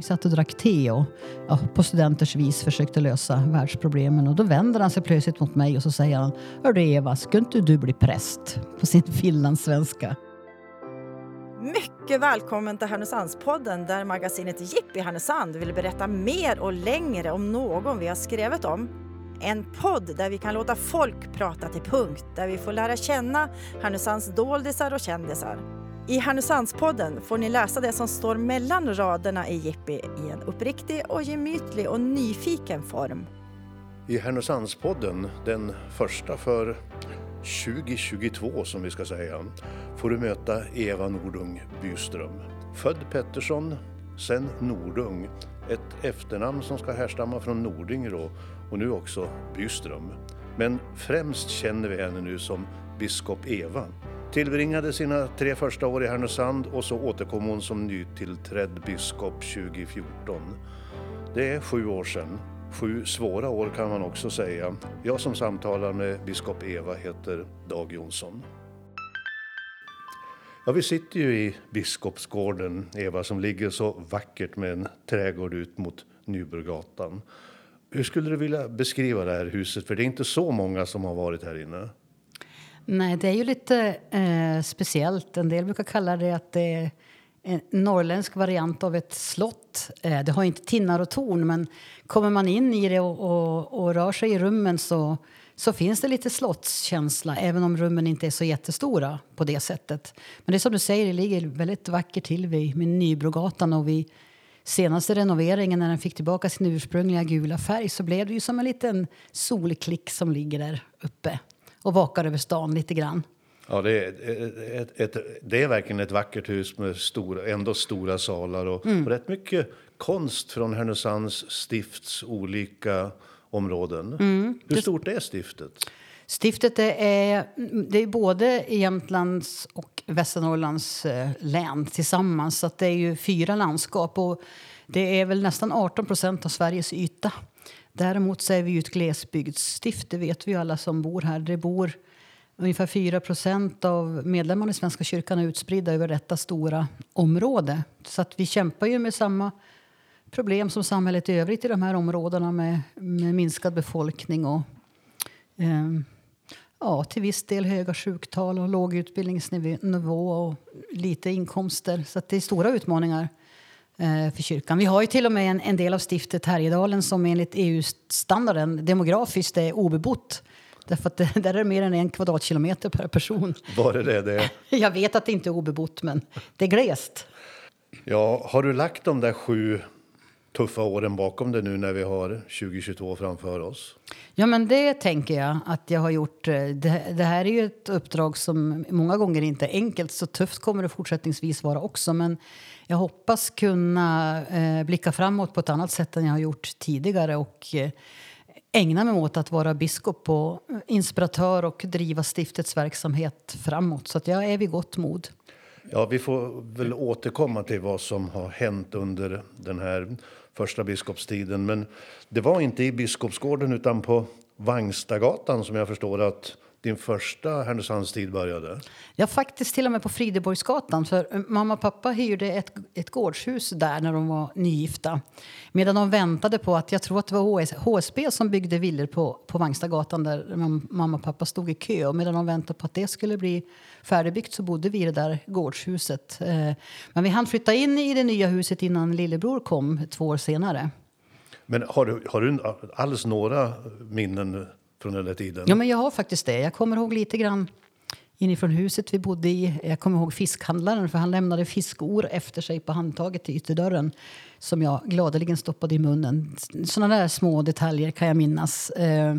Vi satt och drack te och ja, på studenters vis försökte lösa världsproblemen. Och då vänder han sig plötsligt mot mig och så säger han Hörru Eva, ska inte du bli präst? På sin finlandssvenska. Mycket välkommen till Härnösandspodden där magasinet Jippi Härnösand vill berätta mer och längre om någon vi har skrivit om. En podd där vi kan låta folk prata till punkt, där vi får lära känna Härnösands doldisar och kändisar. I Härnösandspodden får ni läsa det som står mellan raderna i Jippi i en uppriktig och gemytlig och nyfiken form. I Härnösandspodden, den första för 2022 som vi ska säga, får du möta Eva Nordung Byström. Född Pettersson, sen Nordung. Ett efternamn som ska härstamma från Nording då, och nu också Byström. Men främst känner vi henne nu som biskop Eva. Tillbringade sina tre första år i Härnösand och så återkom hon som nytillträdd biskop 2014. Det är sju år sedan. Sju svåra år kan man också säga. Jag som samtalar med biskop Eva heter Dag Jonsson. Ja, vi sitter ju i Biskopsgården, Eva, som ligger så vackert med en trädgård ut mot Nybrogatan. Hur skulle du vilja beskriva det här huset? För det är inte så många som har varit här inne. Nej, det är ju lite eh, speciellt. En del brukar kalla det att det är en norrländsk variant av ett slott. Eh, det har inte tinnar och torn, men kommer man in i det och, och, och, rör sig i rummen så, så finns det lite slottskänsla, även om rummen inte är så jättestora på det sättet. Men det är som du säger, det ligger väldigt vackert till vid, vid Nybrogatan och vid senaste renoveringen när den fick tillbaka sin ursprungliga gula färg så blev det ju som en liten solklick som ligger där uppe och vakar över stan lite grann. Ja, det är, ett, ett, det är verkligen ett vackert hus med stora, ändå stora salar och, mm. och rätt mycket konst från Härnösands stifts olika områden. Mm. Hur stort är stiftet? Stiftet är, det är både Jämtlands och Västernorrlands eh, län tillsammans. Så det är ju fyra landskap och det är väl nästan 18 procent av Sveriges yta. Däremot så är vi ju ett glesbygdsstift, det vet vi alla som bor här. Det bor ungefär 4 av medlemmarna i Svenska kyrkan är utspridda över detta stora område. Så att vi kämpar ju med samma problem som samhället i övrigt i de här områdena med, med minskad befolkning och eh, ja, till viss del höga sjuktal och låg utbildningsnivå och lite inkomster. Så det är stora utmaningar för kyrkan. Vi har ju till och med en, en del av stiftet Härjedalen som enligt EU-standarden demografiskt är obebott. Därför att det, där är det mer än en kvadratkilometer per person. Var det det? det? Jag vet att det inte är obebott, men det är glest. Ja, har du lagt de där sju tuffa åren bakom dig nu när vi har 2022 framför oss? Ja, men det tänker jag att jag har gjort. Eh, det, det, här är ju ett uppdrag som många gånger inte är enkelt. Så tufft kommer det fortsättningsvis vara också. Men jag hoppas kunna eh, blicka framåt på ett annat sätt än jag har gjort tidigare och eh, ägna mig åt att vara biskop och inspiratör och driva stiftets verksamhet framåt. Så att jag är vid gott mod. Ja, vi får väl återkomma till vad som har hänt under den här första biskopstiden. Men det var inte i Biskopsgården utan på Vangstagatan som jag förstår att din första Härnösandstid började? Ja, faktiskt till och med på Frideborgsgatan. För eh, mamma och pappa hyrde ett, ett gårdshus där när de var nygifta. Medan de väntade på att, jag tror att det var HS, HSB som byggde villor på, på Vangstagatan där mamma och pappa stod i kö. Och medan de väntade på att det skulle bli färdigbyggt så bodde vi i det där gårdshuset. Eh, men vi hann flytta in i det nya huset innan lillebror kom två år senare. Men har du, har du alls några minnen från den där tiden? Ja, men jag har faktiskt det. Jag kommer ihåg lite grann inifrån huset vi bodde i. Jag kommer ihåg fiskhandlaren för han lämnade fiskor efter sig på handtaget till ytterdörren som jag gladeligen stoppade i munnen. Sådana där små detaljer kan jag minnas. Eh,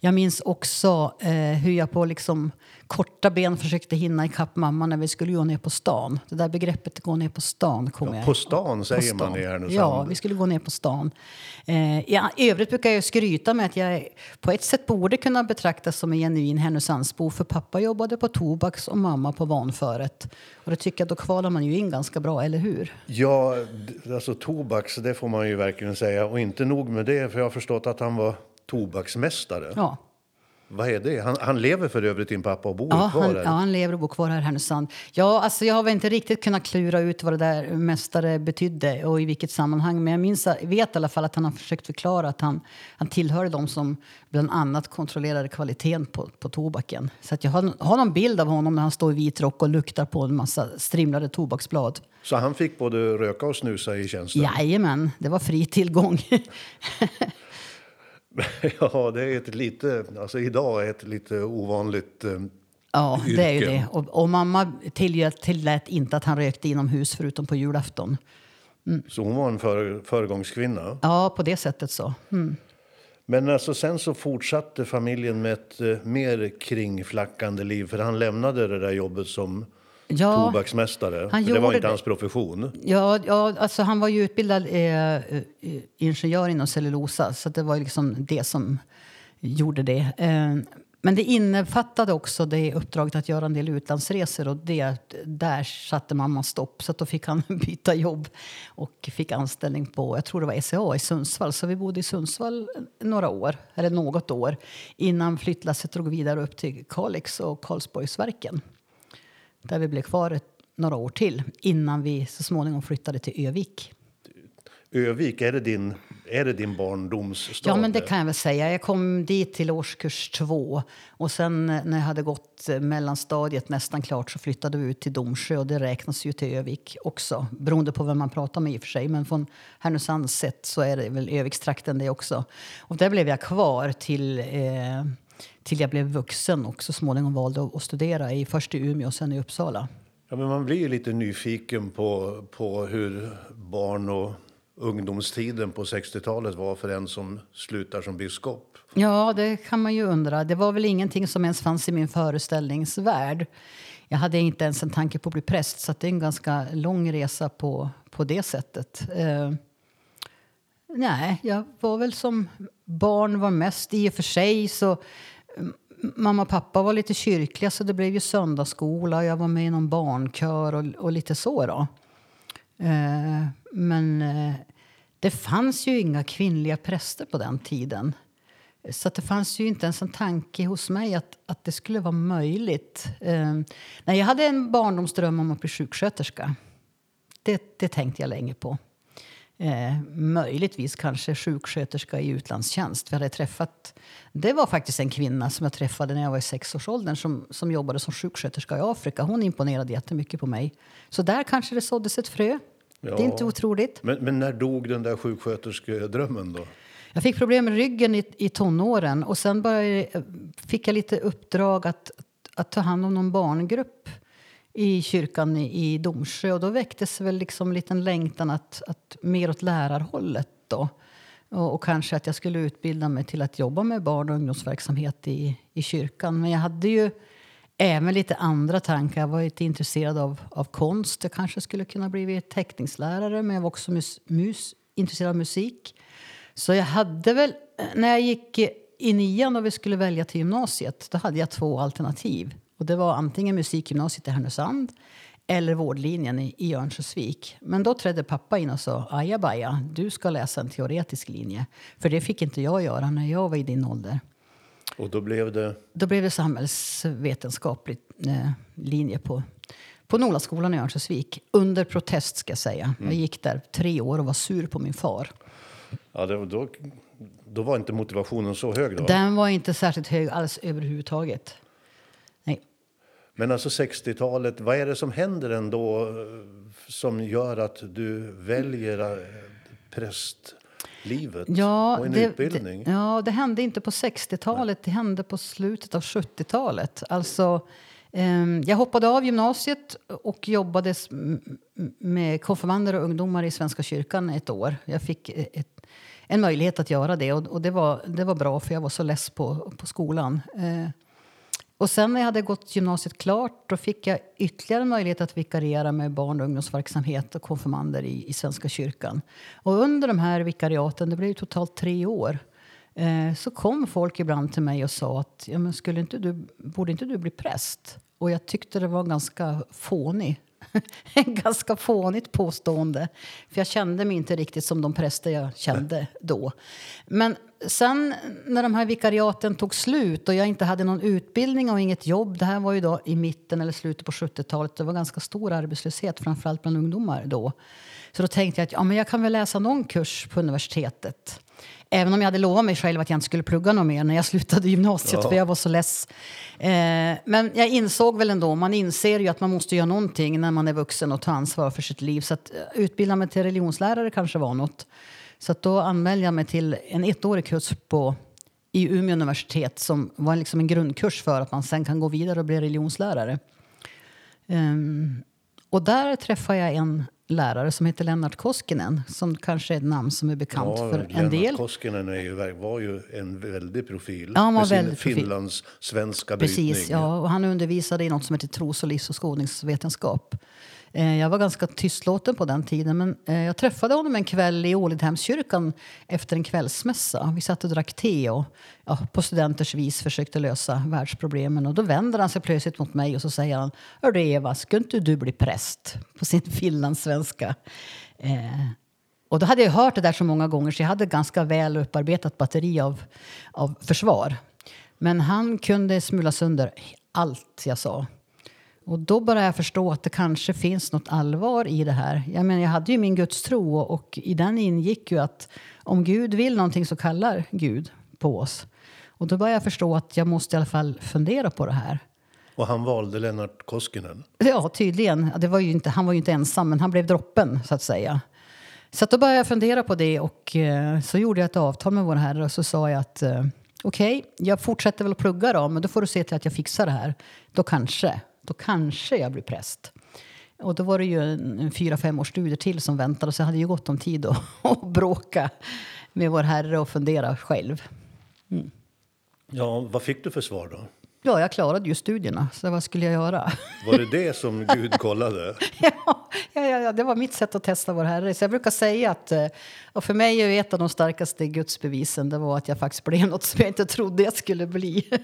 jag minns också eh, hur jag på liksom korta ben försökte hinna ikapp mamma när vi skulle gå ner på stan. Det där begreppet gå ner på stan kommer ja, På stan säger på stan. man i Härnösand. Ja, vi skulle gå ner på stan. Eh, ja, I övrigt brukar jag skryta med att jag på ett sätt borde kunna betraktas som en genuin Härnösandsbo för pappa jobbade på Tobaks och mamma på Vanföret. Och det tycker jag, då kvalar man ju in ganska bra, eller hur? Ja, alltså Tobaks, det får man ju verkligen säga. Och inte nog med det, för jag har förstått att han var tobaksmästare. Ja. Vad är det? Han, han lever för övrigt din pappa och bor Ja kvar han, här. ja, han lever och bor kvar här i Härnösand. Ja, alltså jag har väl inte riktigt kunnat klura ut vad det där mästare betydde och i vilket sammanhang. Men jag minns, vet i alla fall att han har försökt förklara att han, han tillhörde de som bland annat kontrollerade kvaliteten på, på tobaken. Så att jag har, har någon bild av honom när han står i vit rock och luktar på en massa strimlade tobaksblad. Så han fick både röka och snusa i tjänsten? Jajamän, det var fri tillgång. ja, det är ett lite, alltså idag är ett lite ovanligt eh, Ja, det är ju yrke. det. Och, och mamma tillät, tillät inte att han rökte inomhus förutom på julafton. Så hon var en för, föregångskvinna. Ja, på det sättet så. Mm. Men alltså sen så fortsatte familjen med ett eh, mer kringflackande liv. För han lämnade det där jobbet som Ja, tobaksmästare. han det var inte det. hans profession. ja, ja alltså han var ju utbildad eh, eh, ingenjör inom cellulosa så det var liksom det som gjorde det. Eh, men det innefattade också det uppdraget att göra en del utlandsresor och det, där satte mamma stopp. Så att då fick han byta jobb och fick anställning på, jag tror det var SCA i Sundsvall. Så vi bodde i Sundsvall några år, eller något år, innan flyttlasset drog vidare upp till Kalix och Karlsborgsverken. Där vi blev kvar ett, några år till innan vi så småningom flyttade till Övik. Övik, är det din, är det din barndomsstad? Ja, men det kan jag väl säga. Jag kom dit till årskurs två och sen när jag hade gått mellanstadiet nästan klart så flyttade vi ut till Domsjö och det räknas ju till Övik också. Beroende på vem man pratar med i och för sig. Men från Härnösands sett så är det väl Övikstrakten det också. Och där blev jag kvar till, eh, till jag blev vuxen och så småningom valde att, studera i först i Umeå och sen i Uppsala. Ja, men man blir ju lite nyfiken på, på hur barn och ungdomstiden på 60-talet var för en som slutar som biskop. Ja, det kan man ju undra. Det var väl ingenting som ens fanns i min föreställningsvärld. Jag hade inte ens en tanke på att bli präst, så att det är en ganska lång resa på, på det sättet. Eh, nej, jag var väl som barn var mest. I och för sig så... Mamma och pappa var lite kyrkliga, så det blev ju söndagsskola. Jag var med i någon barnkör och, och lite så. då. Eh, men eh, det fanns ju inga kvinnliga präster på den tiden. Så att det fanns ju inte ens en tanke hos mig att, att det skulle vara möjligt. Eh, nej, jag hade en barndomsdröm om att bli sjuksköterska. Det, det tänkte jag länge på. Eh, möjligtvis kanske sjuksköterska i utlandstjänst. Vi hade träffat, det var faktiskt en kvinna som jag träffade när jag var i sexårsåldern som, som jobbade som sjuksköterska i Afrika. Hon imponerade jättemycket på mig. Så där kanske det såddes ett frö. Det är inte otroligt. Men, men när dog den där sjuksköterskedrömmen då? Jag fick problem med ryggen i, i tonåren och sen började, fick jag lite uppdrag att, att ta hand om någon barngrupp i kyrkan i, i Domsjö och då väcktes väl liksom en liten längtan att, att mer åt lärarhållet då. Och, och kanske att jag skulle utbilda mig till att jobba med barn och ungdomsverksamhet i, i kyrkan. Men jag hade ju även lite andra tankar. Jag var lite intresserad av, av konst. Jag kanske skulle kunna bli teckningslärare men jag var också mus, mus, intresserad av musik. Så jag hade väl, när jag gick i nian och vi skulle välja till gymnasiet, då hade jag två alternativ. Och det var antingen musikgymnasiet i Härnösand eller vårdlinjen i, i Örnsköldsvik. Men då trädde pappa in och sa, ajabaja, du ska läsa en teoretisk linje. För det fick inte jag göra när jag var i din ålder. Och då blev det... Då blev det samhällsvetenskaplig eh, linje på, på Nolaskolan i Örnsköldsvik. Under protest ska jag säga. Jag gick där tre år och var sur på min far. Ja, det, då, då var inte motivationen så hög då? Den var inte särskilt hög alls överhuvudtaget. Men alltså 60-talet, vad är det som händer ändå eh, som gör att du väljer eh, prästlivet Ja, och en det, utbildning? Det, ja, det hände inte på 60-talet, det hände på slutet av 70-talet. Alltså, ehm, jag hoppade av gymnasiet och jobbade med konfirmander och ungdomar i Svenska kyrkan ett år. Jag fick eh, ett, en möjlighet att göra det och, och det, var, det var bra för jag var så less på, på skolan. Och sen när jag hade gått gymnasiet klart då fick jag ytterligare en möjlighet att vikariera med barn och ungdomsverksamhet och konfirmander i, i Svenska kyrkan. Och under de här vikariaten, det blev ju totalt tre år, eh, så kom folk ibland till mig och sa att ja, men skulle inte du, borde inte du bli präst? Och jag tyckte det var ganska fånig. En ganska fånigt påstående. För jag kände mig inte riktigt som de präster jag kände då. Men sen när de här vikariaten tog slut och jag inte hade någon utbildning och inget jobb. Det här var ju då i mitten eller slutet på 70-talet. Det var ganska stor arbetslöshet, framförallt bland ungdomar då. Så då tänkte jag att ja, men jag kan väl läsa någon kurs på universitetet. Även om jag hade lovat mig själv att jag inte skulle plugga något mer när jag slutade gymnasiet Ja. för jag var så less. Eh, men jag insåg väl ändå, man inser ju att man måste göra någonting när man är vuxen och ta ansvar för sitt liv. Så att eh, utbilda mig till religionslärare kanske var något. Så då anmälde jag mig till en ettårig kurs på, i Umeå universitet som var liksom en grundkurs för att man sen kan gå vidare och bli religionslärare. Ehm, och där träffade jag en lärare som heter Lennart Koskinen som kanske är ett namn som är bekant för en Lennart del. Koskinen är ju, var ju en väldig profil Ja, han var med sin väldigt profil. Finlands svenska brytning. Precis, ja. Och han undervisade i något som heter tros och livsåskådningsvetenskap. Eh, Eh, jag var ganska tystlåten på den tiden men eh, jag träffade honom en kväll i Ålidhemskyrkan efter en kvällsmässa. Vi satt och drack te och ja, på studenters vis försökte lösa världsproblemen. Och då vänder han sig plötsligt mot mig och så säger han Hörru Eva, ska inte du bli präst? På sin finlandssvenska. Eh, och då hade jag hört det där så många gånger så jag hade ganska väl upparbetat batteri av, av försvar. Men han kunde smula sönder allt jag sa. Och då började jag förstå att det kanske finns något allvar i det här. Jag, menar, jag hade ju min gudstro och, i den ingick ju att om Gud vill någonting så kallar Gud på oss. Och då började jag förstå att jag måste i alla fall fundera på det här. Och han valde Lennart Koskinen. Ja, tydligen. Det var ju inte, han var ju inte ensam, men han blev droppen så att säga. Så att då började jag fundera på det och eh, så gjorde jag ett avtal med vår herre och så sa jag att eh, okej, jag fortsätter väl att plugga då, men då får du se till att jag fixar det här. Då kanske, då kanske jag blir präst. Och då var det ju en, en fyra, fem års studier till som väntade så jag hade ju gott om tid att, att bråka med vår herre och fundera själv. Mm. Ja, vad fick du för svar då? Ja, jag klarade ju studierna, så vad skulle jag göra? Var det det som Gud kollade? Ja, ja, ja, det var mitt sätt att testa vår Herre. Så jag brukar säga att eh, och för mig är ett av de starkaste gudsbevisen det var att jag faktiskt blev något som jag inte trodde jag skulle bli.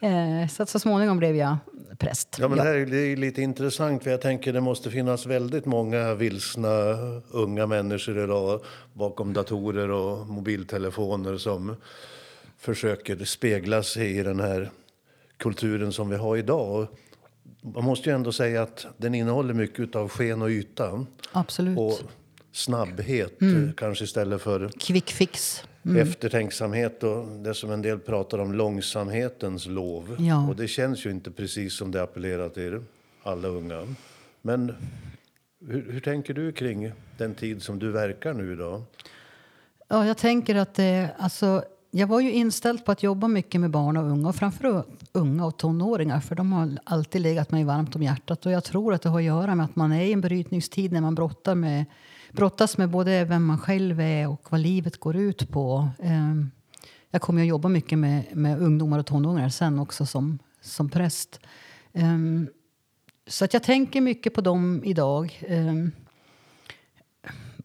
Eh, så att så småningom blev jag präst. Ja, men det här är lite intressant för jag tänker det måste finnas väldigt många vilsna unga människor idag bakom datorer och mobiltelefoner som försöker spegla sig i den här kulturen som vi har idag. Man måste ju ändå säga att den innehåller mycket av sken och yta Absolut. och snabbhet kanske istället för Quick fix. eftertänksamhet och det som en del pratar om långsamhetens lov. Ja. Och det känns ju inte precis som det appellerar till alla unga. Men hur, hur tänker du kring den tid som du verkar nu idag? Ja, jag tänker att det, alltså, jag var ju inställd på att jobba mycket med barn och unga och framförallt unga och tonåringar för de har alltid legat mig varmt om hjärtat och jag tror att det har att göra med att man är i en brytningstid när man brottar med, brottas med både vem man själv är och vad livet går ut på. Ehm, jag kommer att jobba mycket med, med ungdomar och tonåringar sen också som, som präst. Ehm, så att jag tänker mycket på dem idag. Ehm,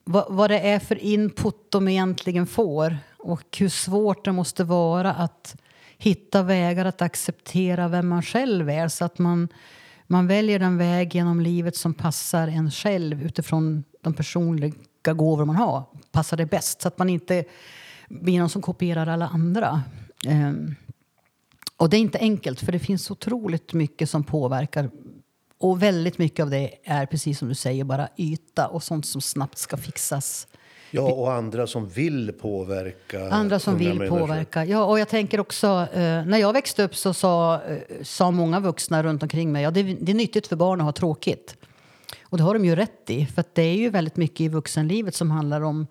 vad, vad det är för input de egentligen får och hur svårt det måste vara att hitta vägar att acceptera vem man själv är så att man, man väljer den väg genom livet som passar en själv utifrån de personliga gåvor man har. Passar det bäst så att man inte blir någon som kopierar alla andra. Um, och det är inte enkelt för det finns otroligt mycket som påverkar och väldigt mycket av det är precis som du säger bara yta och sånt som snabbt ska fixas. Ja, och andra som vill påverka Andra som vill människor. påverka. Ja, och jag tänker också, eh, när jag växte upp så sa, eh, sa många vuxna runt omkring mig, ja det, är- det är nyttigt för barn att ha tråkigt. Och det har de ju rätt i, för att det är ju väldigt mycket i vuxenlivet som handlar om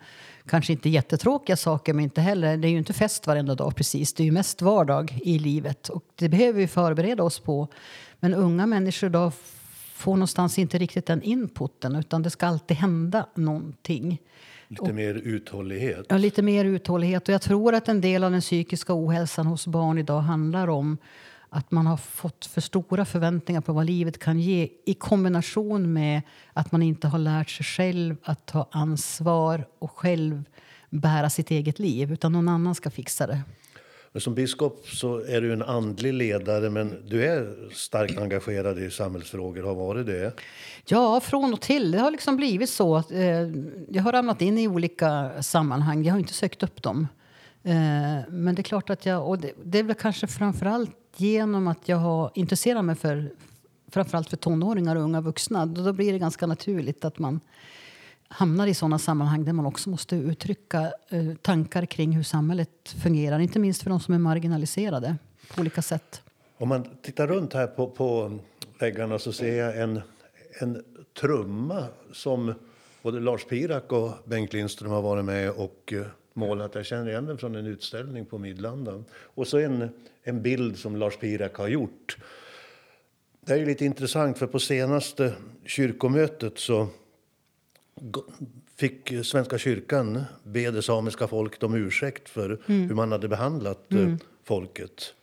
kanske inte jättetråkiga saker, men inte heller, det är ju inte fest varenda dag precis, det är ju mest vardag i livet och det behöver vi förbereda oss på. Men unga människor idag får någonstans inte riktigt den inputen, utan det ska alltid hända någonting. Lite mer uthållighet. Ja, lite mer uthållighet. Och jag tror att en del av den psykiska ohälsan hos barn idag handlar om att man har fått för stora förväntningar på vad livet kan ge i kombination med att man inte har lärt sig själv att ta ansvar och själv bära sitt eget liv, utan någon annan ska fixa det. Men som biskop så är du en andlig ledare men du är starkt engagerad i samhällsfrågor, har varit det. Ja, från och till. Det har liksom blivit så. Att, eh, jag har ramlat in i olika sammanhang. Jag har inte sökt upp dem. Eh, men det är klart att jag, och det, det är väl kanske framförallt genom att jag har intresserat mig för framförallt för tonåringar och unga vuxna. Då, då blir det ganska naturligt att man hamnar i sådana sammanhang där man också måste uttrycka eh, tankar kring hur samhället fungerar. Inte minst för de som är marginaliserade på olika sätt. Om man tittar runt här på, på väggarna så ser jag en, en trumma som både Lars Pirak och Bengt Lindström har varit med och eh, målat. Jag känner igen den från en utställning på Midlanda. Och så en, en bild som Lars Pirak har gjort. Det är lite intressant för på senaste kyrkomötet så fick Svenska kyrkan be det samiska folket om ursäkt för mm. hur man hade behandlat eh, mm. folket.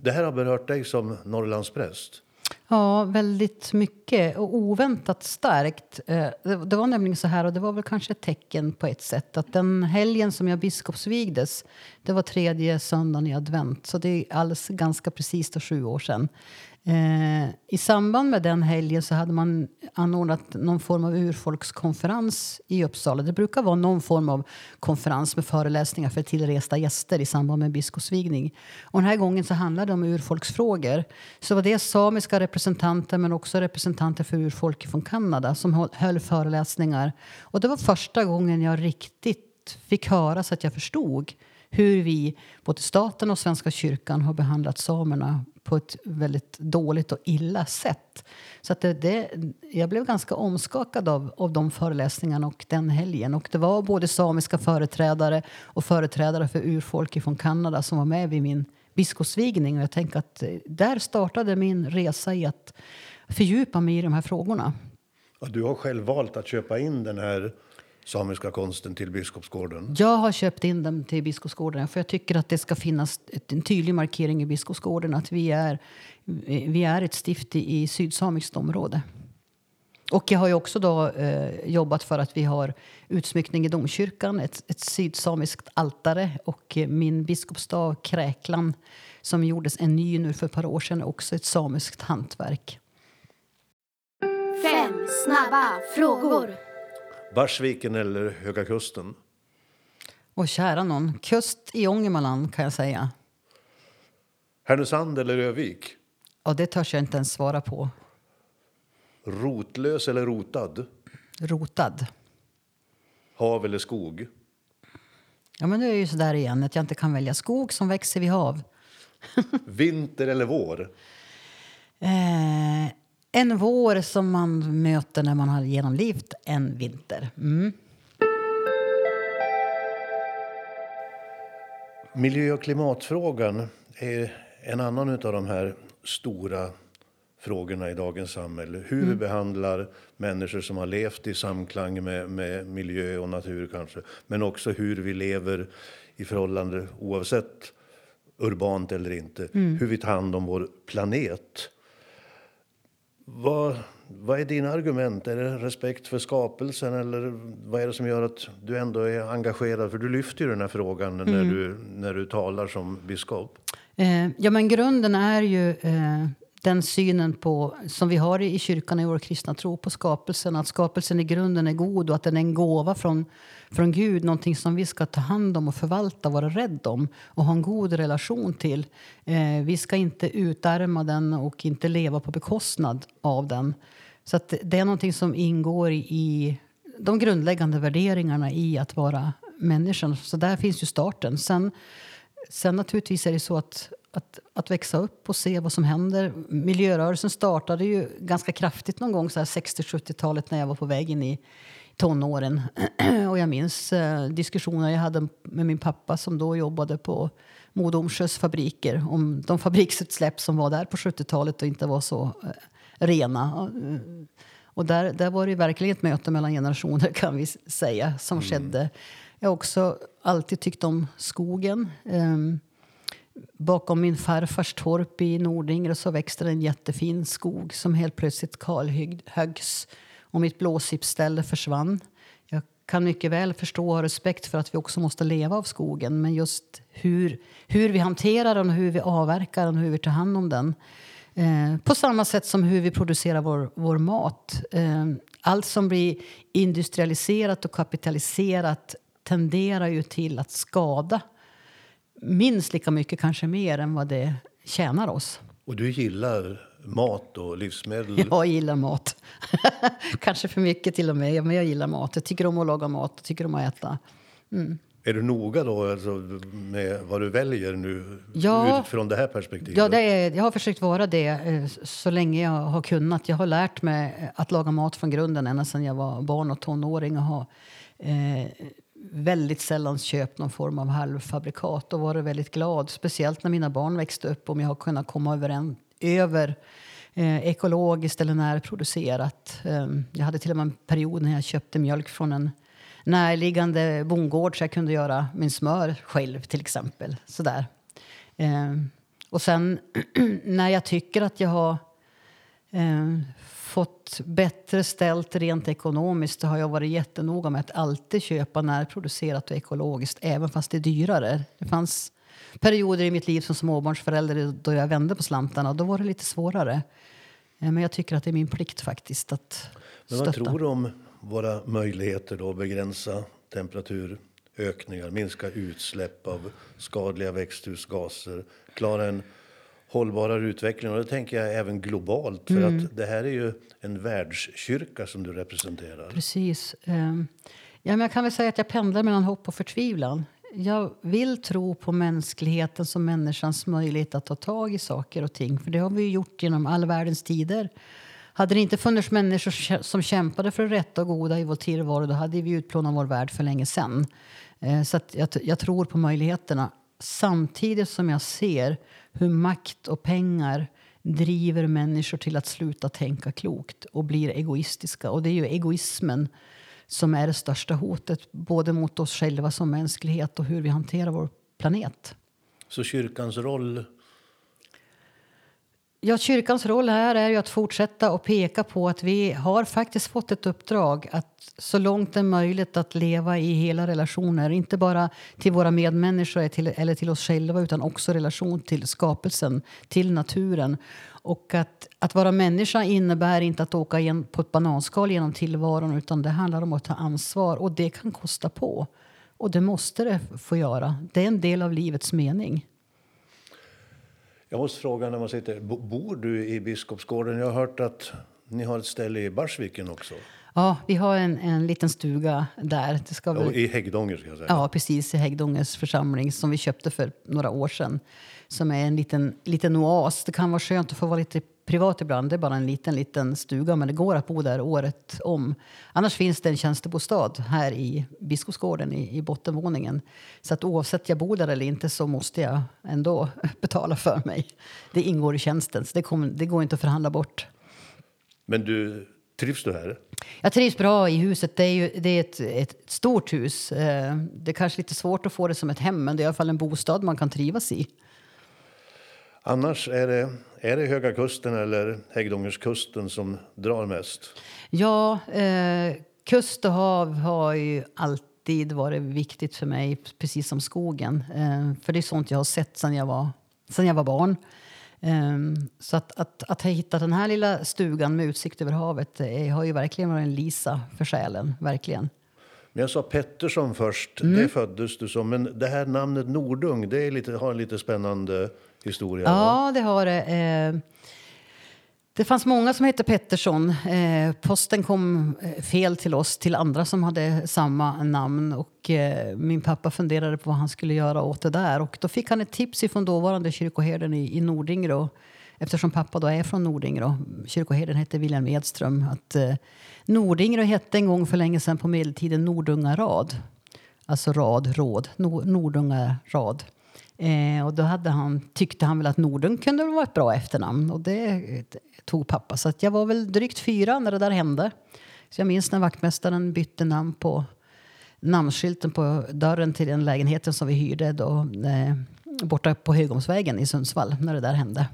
Det här har berört dig som Norrlandspräst. Ja, väldigt mycket och oväntat starkt. Eh, det var nämligen så här, och det var väl kanske ett tecken på ett sätt, att den helgen som jag biskopsvigdes, det var tredje söndagen i advent, så det är alls ganska precis då sju år sedan. Eh, I samband med den helgen så hade man anordnat någon form av urfolkskonferens i Uppsala. Det brukar vara någon form av konferens med föreläsningar för tillresta gäster i samband med biskopsvigning. Och den här gången så handlade det om urfolksfrågor. Så var det samiska representanter men också representanter för urfolk från Kanada som höll föreläsningar. Och det var första gången jag riktigt fick höra så att jag förstod hur vi, både staten och Svenska kyrkan, har behandlat samerna på ett väldigt dåligt och illa sätt. Så att det, det, jag blev ganska omskakad av, av de föreläsningarna och den helgen. Och det var både samiska företrädare och företrädare för urfolk från Kanada som var med vid min biskopsvigning. Och jag tänker att där startade min resa i att fördjupa mig i de här frågorna. Ja, du har själv valt att köpa in den här samiska konsten till Biskopsgården? Jag har köpt in den till Biskopsgården för jag tycker att det ska finnas en tydlig markering i Biskopsgården att vi är, vi är ett stift i, i sydsamiskt område. Och jag har ju också då, eh, jobbat för att vi har utsmyckning i domkyrkan, ett, ett sydsamiskt altare och min biskopsstav Kräklan som gjordes en ny nu för ett par år sedan, också ett samiskt hantverk. Fem snabba frågor. Barsviken eller Höga Kusten? Och kära någon, kust i Ångermanland kan jag säga. Härnösand eller Övik? Och det törs jag inte ens svara på. Rotlös eller rotad? Rotad. Hav eller skog? Ja, men nu är det ju så där igen att jag inte kan välja skog som växer vid hav. Vinter eller vår? Eh, en vår som man möter när man har genomlevt en vinter. Mm. Miljö och klimatfrågan är en annan av de här stora frågorna i dagens samhälle. Hur mm. vi behandlar människor som har levt i samklang med, med miljö och natur kanske. Men också hur vi lever i förhållande oavsett urbant eller inte. Mm. Hur vi tar hand om vår planet. Vad, vad är dina argument? Är det respekt för skapelsen eller vad är det som gör att du ändå är engagerad? För du lyfter ju den här frågan mm. när, du, när du talar som biskop. Eh, ja, men grunden är ju eh, den synen på, som vi har i kyrkan i vår kristna tro på skapelsen. Att skapelsen i grunden är god och att den är en gåva från, från Gud. Någonting som vi ska ta hand om och förvalta, vara rädd om och ha en god relation till. Eh, vi ska inte utarma den och inte leva på bekostnad av den. Så att det är någonting som ingår i de grundläggande värderingarna i att vara människan. Så där finns ju starten. Sen, sen naturligtvis är det så att att, att växa upp och se vad som händer. Miljörörelsen startade ju ganska kraftigt någon gång 60-70-talet när jag var på väg in i tonåren. och jag minns eh, diskussioner jag hade med min pappa som då jobbade på Mo Domsjös fabriker om de fabriksutsläpp som var där på 70-talet och inte var så eh, rena. Och där, där var det verkligen ett möte mellan generationer kan vi säga som mm. skedde. Jag har också alltid tyckt om skogen. Um, bakom min farfars torp i Nordingre så växte en jättefin skog som helt plötsligt kalhöggs och mitt blåsippställe försvann. Jag kan mycket väl förstå och ha respekt för att vi också måste leva av skogen men just hur, hur vi hanterar den, hur vi avverkar den, hur vi tar hand om den. Eh, på samma sätt som hur vi producerar vår, vår mat. Eh, allt som blir industrialiserat och kapitaliserat tenderar ju till att skada minst lika mycket, kanske mer, än vad det tjänar oss. Och du gillar mat och livsmedel? Jag gillar mat. kanske för mycket till och med, men jag gillar mat. Jag tycker om att laga mat, jag tycker om att äta. Mm. Är du noga då alltså, med vad du väljer nu Ja. utifrån det här perspektivet? Ja, det är, jag har försökt vara det eh, så länge jag har kunnat. Jag har lärt mig att laga mat från grunden ända sedan jag var barn och tonåring och har eh, väldigt sällan köpt någon form av halvfabrikat och varit väldigt glad, speciellt när mina barn växte upp, om jag har kunnat komma överens, över eh, ekologiskt eller närproducerat. Eh, jag hade till och med en period när jag köpte mjölk från en närliggande bondgård så jag kunde göra min smör själv till exempel. Sådär. Eh, och sen när jag tycker att jag har eh, fått bättre ställt rent ekonomiskt så har jag varit jättenoga med att alltid köpa närproducerat och ekologiskt även fast det är dyrare. Det fanns perioder i mitt liv som småbarnsförälder då jag vände på slantarna då var det lite svårare. Eh, men jag tycker att det är min plikt faktiskt att Men vad stötta. tror du om våra möjligheter då att begränsa temperaturökningar, minska utsläpp av skadliga växthusgaser, klara en hållbarare utveckling? Och det tänker jag även globalt, för Mm. att det här är ju en världskyrka som du representerar. Precis. Ehm, Ja, men jag kan väl säga att jag pendlar mellan hopp och förtvivlan. Jag vill tro på mänskligheten som människans möjlighet att ta tag i saker och ting. För det har vi gjort genom all världens tider. Hade det inte funnits människor som kämpade för det rätta och goda i vår tillvaro då hade vi utplånat vår värld för länge sedan. Eh, Så jag, jag tror på möjligheterna. Samtidigt som jag ser hur makt och pengar driver människor till att sluta tänka klokt och blir egoistiska. Och det är ju egoismen som är det största hotet både mot oss själva som mänsklighet och hur vi hanterar vår planet. Så kyrkans roll, Ja, kyrkans roll här är ju att fortsätta och peka på att vi har faktiskt fått ett uppdrag att så långt det är möjligt att leva i hela relationer. Inte bara till våra medmänniskor till, eller till oss själva utan också relation till skapelsen, till naturen. Och att, att vara människa innebär inte att åka igen på ett bananskal genom tillvaron utan det handlar om att ta ansvar och det kan kosta på. Och det måste det få göra. Det är en del av livets mening. Jag måste fråga när man sitter, bo- bor du i Biskopsgården? Jag har hört att ni har ett ställe i Barsviken också. Ja, vi har en, en liten stuga där. Det ska väl, I Häggdånger ska jag säga. ja, precis i Häggdångens församling som vi köpte för några år sedan. Som är en liten, liten oas. Det kan vara skönt att få vara lite privat ibland. Det är bara en liten, liten stuga, men det går att bo där året om. Annars finns det en tjänstebostad här i Biskopsgården i, i bottenvåningen. Så att oavsett jag bor där eller inte så måste jag ändå betala för mig. Det ingår i tjänsten, så det, kommer, det går inte att förhandla bort. Men du, trivs du här? Jag trivs bra i huset. Det är, ju, det är ett, ett stort hus. Eh, Det är kanske lite svårt att få det som ett hem, men det är i alla fall en bostad man kan trivas i. Annars är det, är det Höga Kusten eller Häggdångerskusten som drar mest? Ja, eh, kust och hav har ju alltid varit viktigt för mig, precis som skogen. Eh, för det är sånt jag har sett sedan jag var, sedan jag var barn. Eh, så att, att, att ha hittat den här lilla stugan med utsikt över havet eh, har ju verkligen varit en lisa för själen. Verkligen. Men jag sa Pettersson först, Mm. det föddes du som. Men det här namnet Nordung, det är lite, har en lite spännande historia. Ja, det har det. Eh, det fanns många som hette Pettersson. Eh, posten kom eh, fel till oss, till andra som hade samma namn. Och eh, min pappa funderade på vad han skulle göra åt det där. Och då fick han ett tips från dåvarande kyrkoherden i, i Nordingrå. Eftersom pappa då är från Nordingrå. Kyrkoherden hette William Edström. Att, eh, Nordingrå hette en gång för länge sedan på medeltiden Nordungarad. Alltså rad, råd. Nor- Nordungarad. Eh, och då hade han, tyckte han väl att Nordung kunde vara ett bra efternamn. Och det eh, tog pappa. Så att jag var väl drygt fyra när det där hände. Så jag minns när vaktmästaren bytte namn på namnskylten på dörren till den lägenheten som vi hyrde då, eh, borta på Högomsvägen i Sundsvall när det där hände.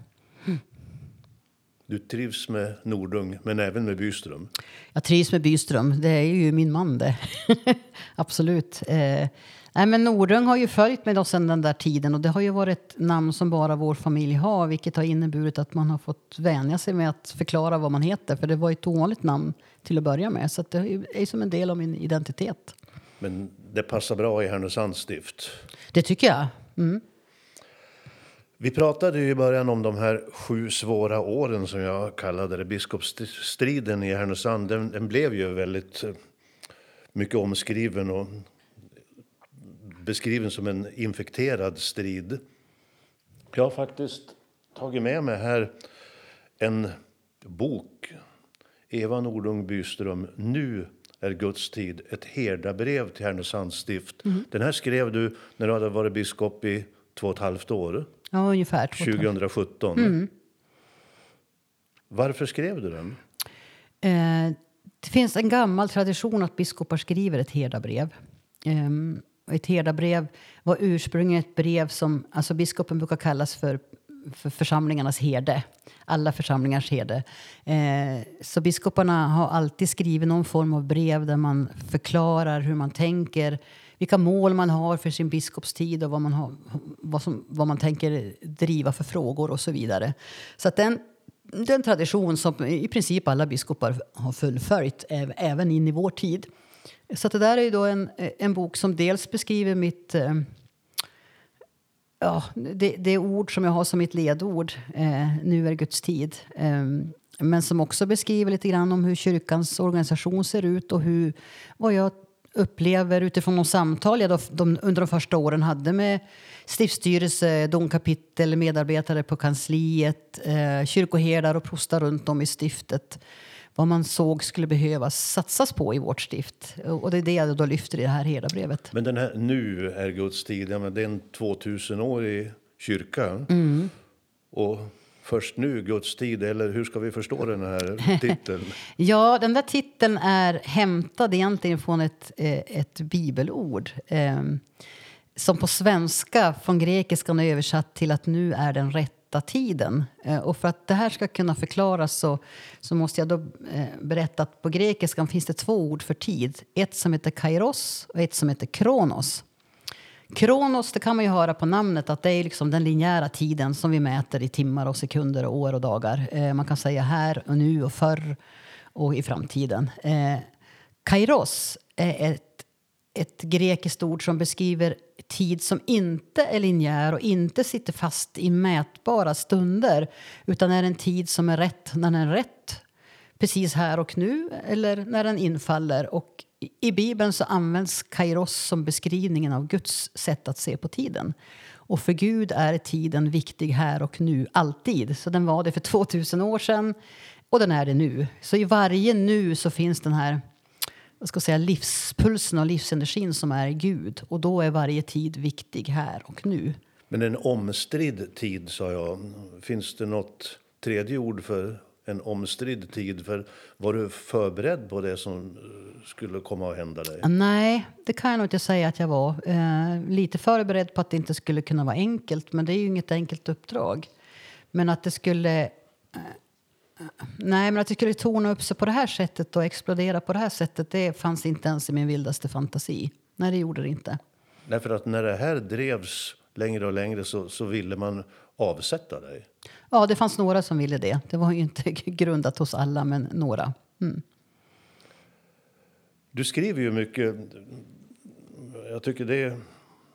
Du trivs med Nordung, men även med Byström. Jag trivs med Byström. Det är ju min man det. Absolut. Eh, nej, men Nordung har ju följt med oss sedan den där tiden och det har ju varit ett namn som bara vår familj har vilket har inneburit att man har fått vänja sig med att förklara vad man heter för det var ett ovanligt namn till att börja med så det är som en del av min identitet. Men det passar bra i Härnösands stift. Det tycker jag. Mm. Vi pratade ju i början om de här sju svåra åren som jag kallade det. Biskopsstriden i Härnösand, den, den blev ju väldigt eh, mycket omskriven och beskriven som en infekterad strid. Jag har faktiskt tagit med mig här en bok. Eva Nordung Byström, Nu är Guds tid. Ett herdabrev till Härnösands stift. Mm. Den här skrev du när du hade varit biskop i två och ett halvt år. Ja, ungefär. 2017. Mm. Varför skrev du den? Eh, det finns en gammal tradition att biskopar skriver ett herdabrev. Eh, ett herdabrev var ursprungligen ett brev som alltså biskopen brukar kallas för, för församlingarnas herde. Alla församlingars herde. Eh, så biskoparna har alltid skrivit någon form av brev där man förklarar hur man tänker vilka mål man har för sin biskopstid och vad man, har, vad, som, vad man tänker driva för frågor och så vidare. Så att den, den tradition som i princip alla biskopar har fullföljt även in i vår tid. Så det där är ju då en, en bok som dels beskriver mitt eh, ja, det, det ord som jag har som mitt ledord, eh, nu är Guds tid. Eh, men som också beskriver lite grann om hur kyrkans organisation ser ut och hur, vad jag upplever utifrån de samtal jag då, de, under de första åren hade med stiftsstyrelse, domkapitel, medarbetare på kansliet, eh, kyrkoherdar och prostar runt om i stiftet vad man såg skulle behövas satsas på i vårt stift. Och det är det jag då lyfter i det här herdabrevet. Men den här Nu är Guds tid, ja, men det är en 2000-årig kyrka. Mm. Och först nu, Guds tid, eller hur ska vi förstå den här titeln? ja, den där titeln är hämtad egentligen från ett, eh, ett bibelord. Eh, som på svenska från grekiskan är översatt till att nu är den rätta tiden. Eh, och för att det här ska kunna förklaras så, så måste jag då eh, berätta att på grekiskan finns det två ord för tid. Ett som heter kairos och ett som heter kronos. Kronos, det kan man ju höra på namnet, att det är liksom den linjära tiden som vi mäter i timmar och sekunder och år och dagar. Eh, man kan säga här och nu och förr och i framtiden. Kairos är ett, ett grekiskt ord som beskriver tid som inte är linjär och inte sitter fast i mätbara stunder utan är en tid som är rätt när den är rätt precis här och nu eller när den infaller. Och i Bibeln så används kairos som beskrivningen av Guds sätt att se på tiden. Och för Gud är tiden viktig här och nu, alltid. Så den var det för 2000 år sedan och den är det nu. Så i varje nu så finns den här vad ska jag säga, livspulsen och livsenergin som är Gud. Och då är varje tid viktig här och nu. Men en omstridd tid, sa jag. Finns det något tredje ord för en omstridd tid? För var du förberedd på det som skulle komma att hända dig? Nej, det kan jag nog inte säga att jag var. Eh, lite förberedd på att det inte skulle kunna vara enkelt, men det är ju inget enkelt uppdrag. Men att det skulle... Nej, men att det skulle torna upp sig på det här sättet och explodera på det här sättet, det fanns inte ens i min vildaste fantasi. Nej, det gjorde det inte. Därför att när det här drevs längre och längre så, så ville man avsätta dig? Ja, det fanns några som ville det. Det var ju inte grundat hos alla, men några. Mm. Du skriver ju mycket. Jag tycker det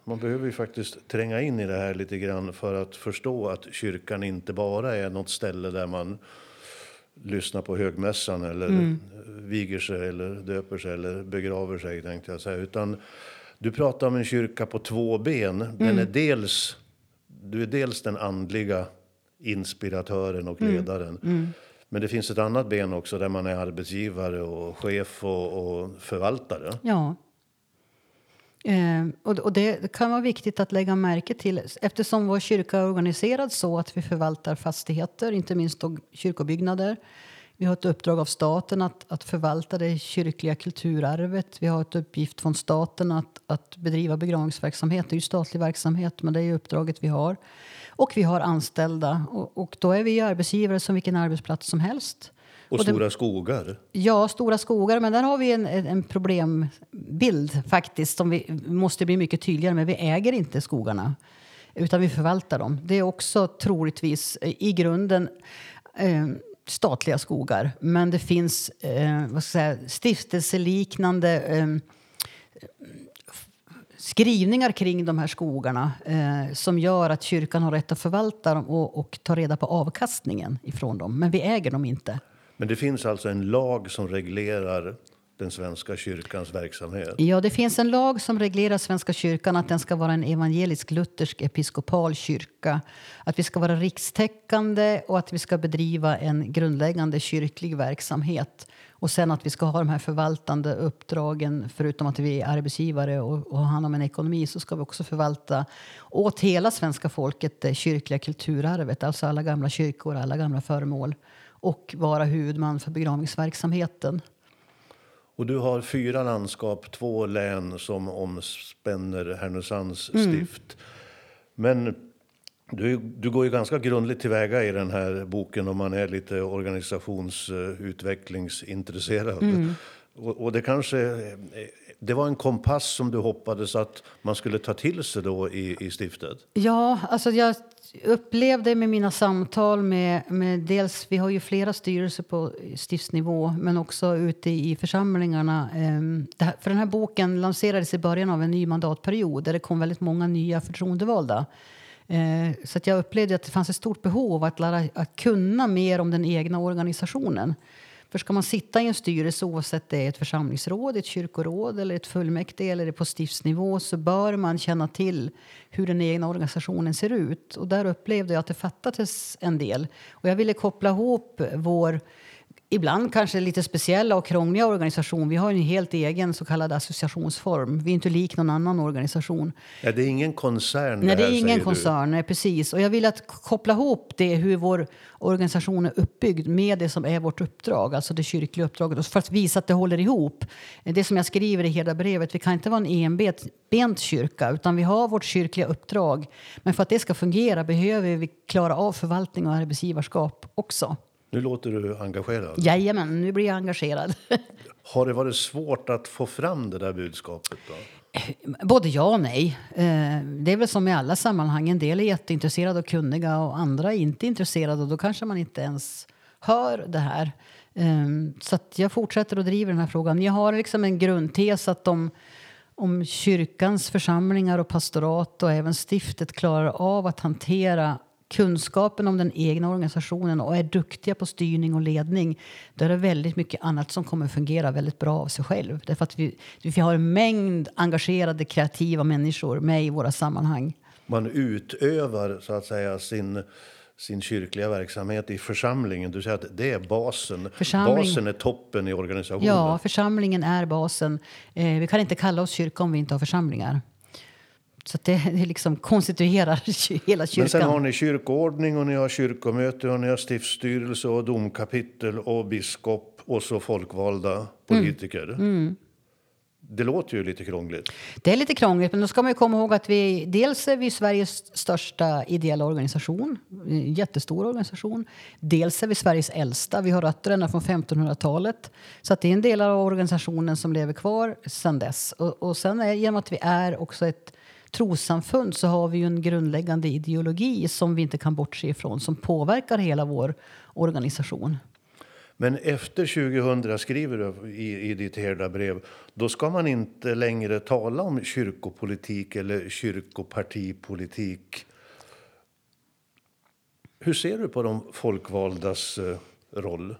man behöver ju faktiskt tränga in i det här lite grann för att förstå att kyrkan inte bara är något ställe där man lyssnar på högmässan eller mm. viger sig eller döper sig eller begraver sig tänkte jag säga. Utan du pratar om en kyrka på två ben. Den mm. är dels, du är dels den andliga inspiratören och mm. ledaren. Mm. Men det finns ett annat ben också där man är arbetsgivare och chef och, och förvaltare. Ja. Eh, och, och det kan vara viktigt att lägga märke till eftersom vår kyrka är organiserad så att vi förvaltar fastigheter, inte minst kyrkobyggnader. Vi har ett uppdrag av staten att, att förvalta det kyrkliga kulturarvet. Vi har ett uppgift från staten att, att bedriva begravningsverksamhet. Det är ju statlig verksamhet, men det är uppdraget vi har. Och vi har anställda och, och då är vi arbetsgivare som vilken arbetsplats som helst. Och, och stora det, skogar? Ja, stora skogar. Men där har vi en, en bild, faktiskt som vi måste bli mycket tydligare med. Vi äger inte skogarna utan vi förvaltar dem. Det är också troligtvis eh, i grunden eh, statliga skogar. Men det finns eh, vad ska jag säga, stiftelseliknande eh, skrivningar kring de här skogarna eh, som gör att kyrkan har rätt att förvalta dem och, och ta reda på avkastningen ifrån dem. Men vi äger dem inte. Men det finns alltså en lag som reglerar den svenska kyrkans verksamhet? Ja, det finns en lag som reglerar Svenska kyrkan att den ska vara en evangelisk-luthersk episkopal kyrka. Att vi ska vara rikstäckande och att vi ska bedriva en grundläggande kyrklig verksamhet. Och sen att vi ska ha de här förvaltande uppdragen. Förutom att vi är arbetsgivare och, och har hand om en ekonomi så ska vi också förvalta åt hela svenska folket det kyrkliga kulturarvet. Alltså alla gamla kyrkor, alla gamla föremål. Och vara huvudman för begravningsverksamheten. Och du har fyra landskap, två län som omspänner Härnösands mm. stift. Men du, du går ju ganska grundligt tillväga i den här boken om man är lite organisationsutvecklingsintresserad. Mm. Och, och, det kanske det var en kompass som du hoppades att man skulle ta till sig då i, i stiftet? Ja, alltså jag upplevde med mina samtal med, med dels, vi har ju flera styrelser på stiftsnivå, men också ute i församlingarna. Ehm, för den här boken lanserades i början av en ny mandatperiod där det kom väldigt många nya förtroendevalda. Ehm, så att jag upplevde att det fanns ett stort behov att lära att kunna mer om den egna organisationen. För ska man sitta i en styrelse, oavsett det är ett församlingsråd, ett kyrkoråd eller ett fullmäktige eller på stiftsnivå, så bör man känna till hur den egna organisationen ser ut. Och där upplevde jag att det fattades en del. Och jag ville koppla ihop vår ibland kanske lite speciella och krångliga organisation. Vi har en helt egen så kallad associationsform. Vi är inte lik någon annan organisation. Ja, det är ingen koncern Nej, det, är ingen koncern. Nej, precis. Och jag vill att koppla ihop det, hur vår organisation är uppbyggd med det som är vårt uppdrag, alltså det kyrkliga uppdraget, för att visa att det håller ihop. Det som jag skriver i hela brevet, vi kan inte vara en enbent kyrka, utan vi har vårt kyrkliga uppdrag. Men för att det ska fungera behöver vi klara av förvaltning och arbetsgivarskap också. Nu låter du engagerad. Jajamän, nu blir jag engagerad. Har det varit svårt att få fram det där budskapet? Då? Både ja och nej. Eh, det är väl som i alla sammanhang. En del är jätteintresserade och kunniga och andra är inte intresserade. Och då kanske man inte ens hör det här. Ehm, så jag fortsätter att driva den här frågan. Jag har liksom en grundtes att om, om kyrkans församlingar och pastorat och även stiftet klarar av att hantera kunskapen om den egna organisationen och är duktiga på styrning och ledning, då är det väldigt mycket annat som kommer fungera väldigt bra av sig själv. Därför att vi, vi har en mängd engagerade, kreativa människor med i våra sammanhang. Man utövar så att säga sin sin kyrkliga verksamhet i församlingen. Du säger att det är basen. Församling... Basen är toppen i organisationen. Ja, församlingen är basen. Eh, vi kan inte kalla oss kyrka om vi inte har församlingar. Så det, det liksom konstituerar hela kyrkan. Men sen har ni kyrkoordning och ni har kyrkomöte och ni har stiftsstyrelse och domkapitel och biskop och så folkvalda politiker. Mm. Mm. Det låter ju lite krångligt. Det är lite krångligt, men då ska man komma ihåg att vi dels är vi Sveriges största ideella organisation, jättestor organisation. Dels är vi Sveriges äldsta, vi har rötter ända från 1500-talet. Så att det är en del av organisationen som lever kvar sedan dess. Och, och sen är, genom att vi är också ett trossamfund så har vi ju en grundläggande ideologi som vi inte kan bortse ifrån som påverkar hela vår organisation. Men efter 2000, skriver du i, i ditt brev, då ska man inte längre tala om kyrkopolitik eller kyrkopartipolitik. Hur ser du på de folkvaldas eh, roll?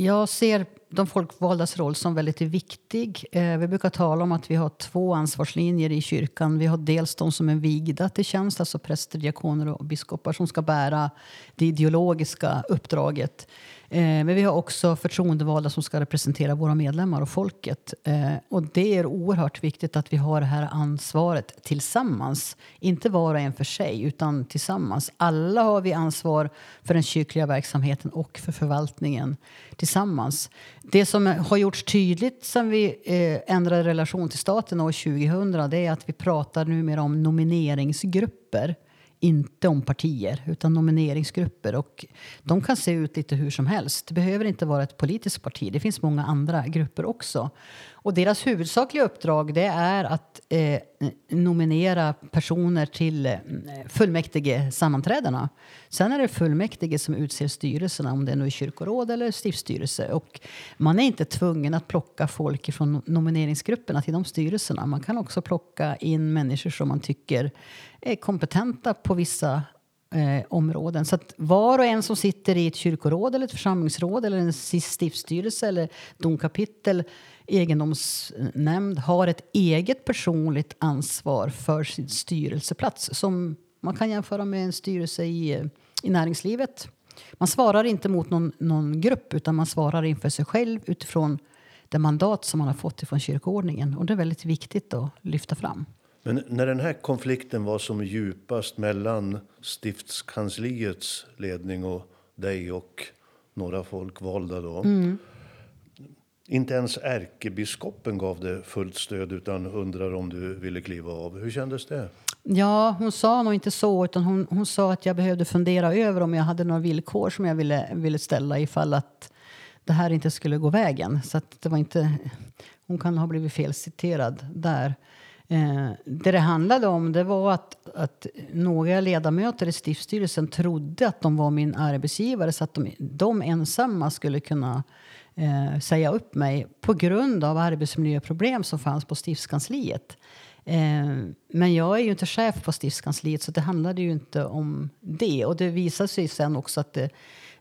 Jag ser de folkvaldas roll som väldigt viktig. Eh, vi brukar tala om att vi har två ansvarslinjer i kyrkan. Vi har dels de som är vigda till tjänst, alltså präster, diakoner och biskopar som ska bära det ideologiska uppdraget. Eh, men vi har också förtroendevalda som ska representera våra medlemmar och folket. Eh, och det är oerhört viktigt att vi har det här ansvaret tillsammans. Inte var och en för sig, utan tillsammans. Alla har vi ansvar för den kyrkliga verksamheten och för förvaltningen tillsammans. Det som har gjorts tydligt sen vi eh, ändrade relation till staten år 2000 det är att vi pratar numera om nomineringsgrupper inte om partier, utan nomineringsgrupper. Och de kan se ut lite hur som helst. Det behöver inte vara ett politiskt parti. Det finns många andra grupper också. Och deras huvudsakliga uppdrag det är att eh, nominera personer till eh, fullmäktige sammanträdena. Sen är det fullmäktige som utser styrelserna, om det är nu är kyrkoråd eller stiftsstyrelse. Och man är inte tvungen att plocka folk från nomineringsgrupperna till de styrelserna. Man kan också plocka in människor som man tycker kompetenta på vissa eh, områden. Så att var och en som sitter i ett kyrkoråd eller ett församlingsråd eller en stiftsstyrelse eller domkapitel egendomsnämnd har ett eget personligt ansvar för sin styrelseplats som man kan jämföra med en styrelse i, i näringslivet. Man svarar inte mot någon, någon grupp utan man svarar inför sig själv utifrån det mandat som man har fått från kyrkoordningen. Och det är väldigt viktigt att lyfta fram. Men när den här konflikten var som djupast mellan stiftskansliets ledning och dig och några folkvalda då. Mm. Inte ens ärkebiskopen gav det fullt stöd utan undrar om du ville kliva av. Hur kändes det? Ja, hon sa nog inte så utan hon, hon sa att jag behövde fundera över om jag hade några villkor som jag ville, ville ställa ifall att det här inte skulle gå vägen. Så att det var inte, hon kan ha blivit felciterad där. Eh, det det handlade om det var att, att några ledamöter i stiftsstyrelsen trodde att de var min arbetsgivare så att de, de ensamma skulle kunna eh, säga upp mig på grund av arbetsmiljöproblem som fanns på stiftskansliet. Eh, men jag är ju inte chef på stiftskansliet så det handlade ju inte om det. Och det visade sig sen också att det,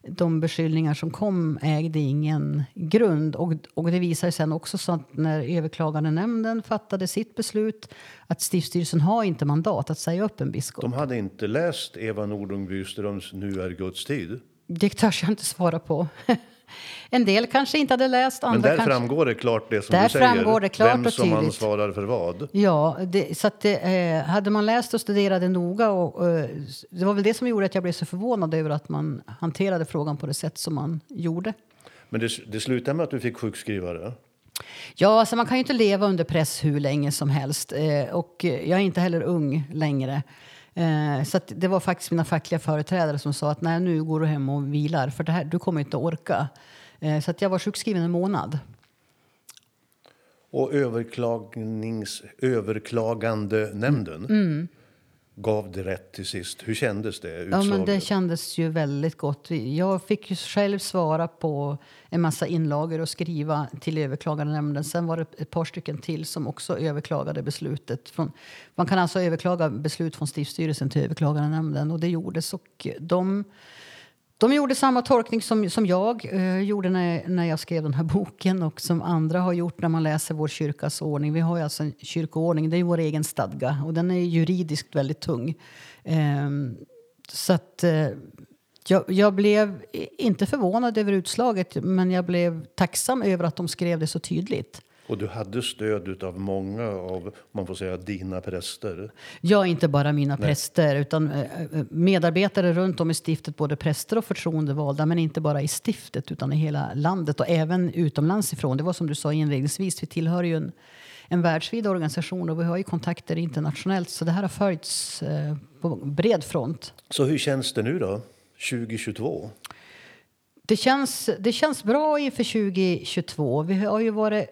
de beskyllningar som kom ägde ingen grund. Och, och det sig sen också så att när överklagandenämnden fattade sitt beslut att stiftsstyrelsen har inte mandat att säga upp en biskop. De hade inte läst Eva Nordung Byströms Nu är Guds tid? Det törs jag inte svara på. En del kanske inte hade läst. Andra Men där kanske... framgår det klart det som där du säger. Framgår det klart vem som ansvarar för vad. Ja, det, så att det, eh, hade man läst och studerat noga och, eh, det var väl det som gjorde att jag blev så förvånad över att man hanterade frågan på det sätt som man gjorde. Men det, det slutade med att du fick sjukskriva det? Ja, alltså man kan ju inte leva under press hur länge som helst eh, och jag är inte heller ung längre. Eh, så det var faktiskt mina fackliga företrädare som sa att nej, nu går du hem och vilar för det här, du kommer inte orka. Eh, så att jag var sjukskriven en månad. Och överklagnings, överklagandenämnden mm. Gav det rätt till sist. Hur kändes det? Utslaget? Ja, men det kändes ju väldigt gott. Jag fick ju själv svara på en massa inlagor och skriva till överklagandenämnden. Sen var det ett par stycken till som också överklagade beslutet. Från, man kan alltså överklaga beslut från stiftsstyrelsen till överklagandenämnden och det gjordes. Och de de gjorde samma tolkning som, som jag eh, gjorde när, när jag skrev den här boken och som andra har gjort när man läser vår kyrkas ordning. Vi har ju alltså en kyrkoordning, det är vår egen stadga och den är juridiskt väldigt tung. Eh, så att eh, jag, jag, blev inte förvånad över utslaget men jag blev tacksam över att de skrev det så tydligt. Och du hade stöd av många av, man får säga, dina präster? Ja, inte bara mina Nej. präster utan eh, eh, medarbetare runt om i stiftet, både präster och förtroendevalda, men inte bara i stiftet utan i hela landet och även utomlands ifrån. Det var som du sa inledningsvis, vi tillhör ju en, en världsvid organisation och vi har ju kontakter internationellt så det här har följts eh, på bred front. Så hur känns det nu då, 2022? Det känns, det känns bra inför 2022. Vi har ju varit...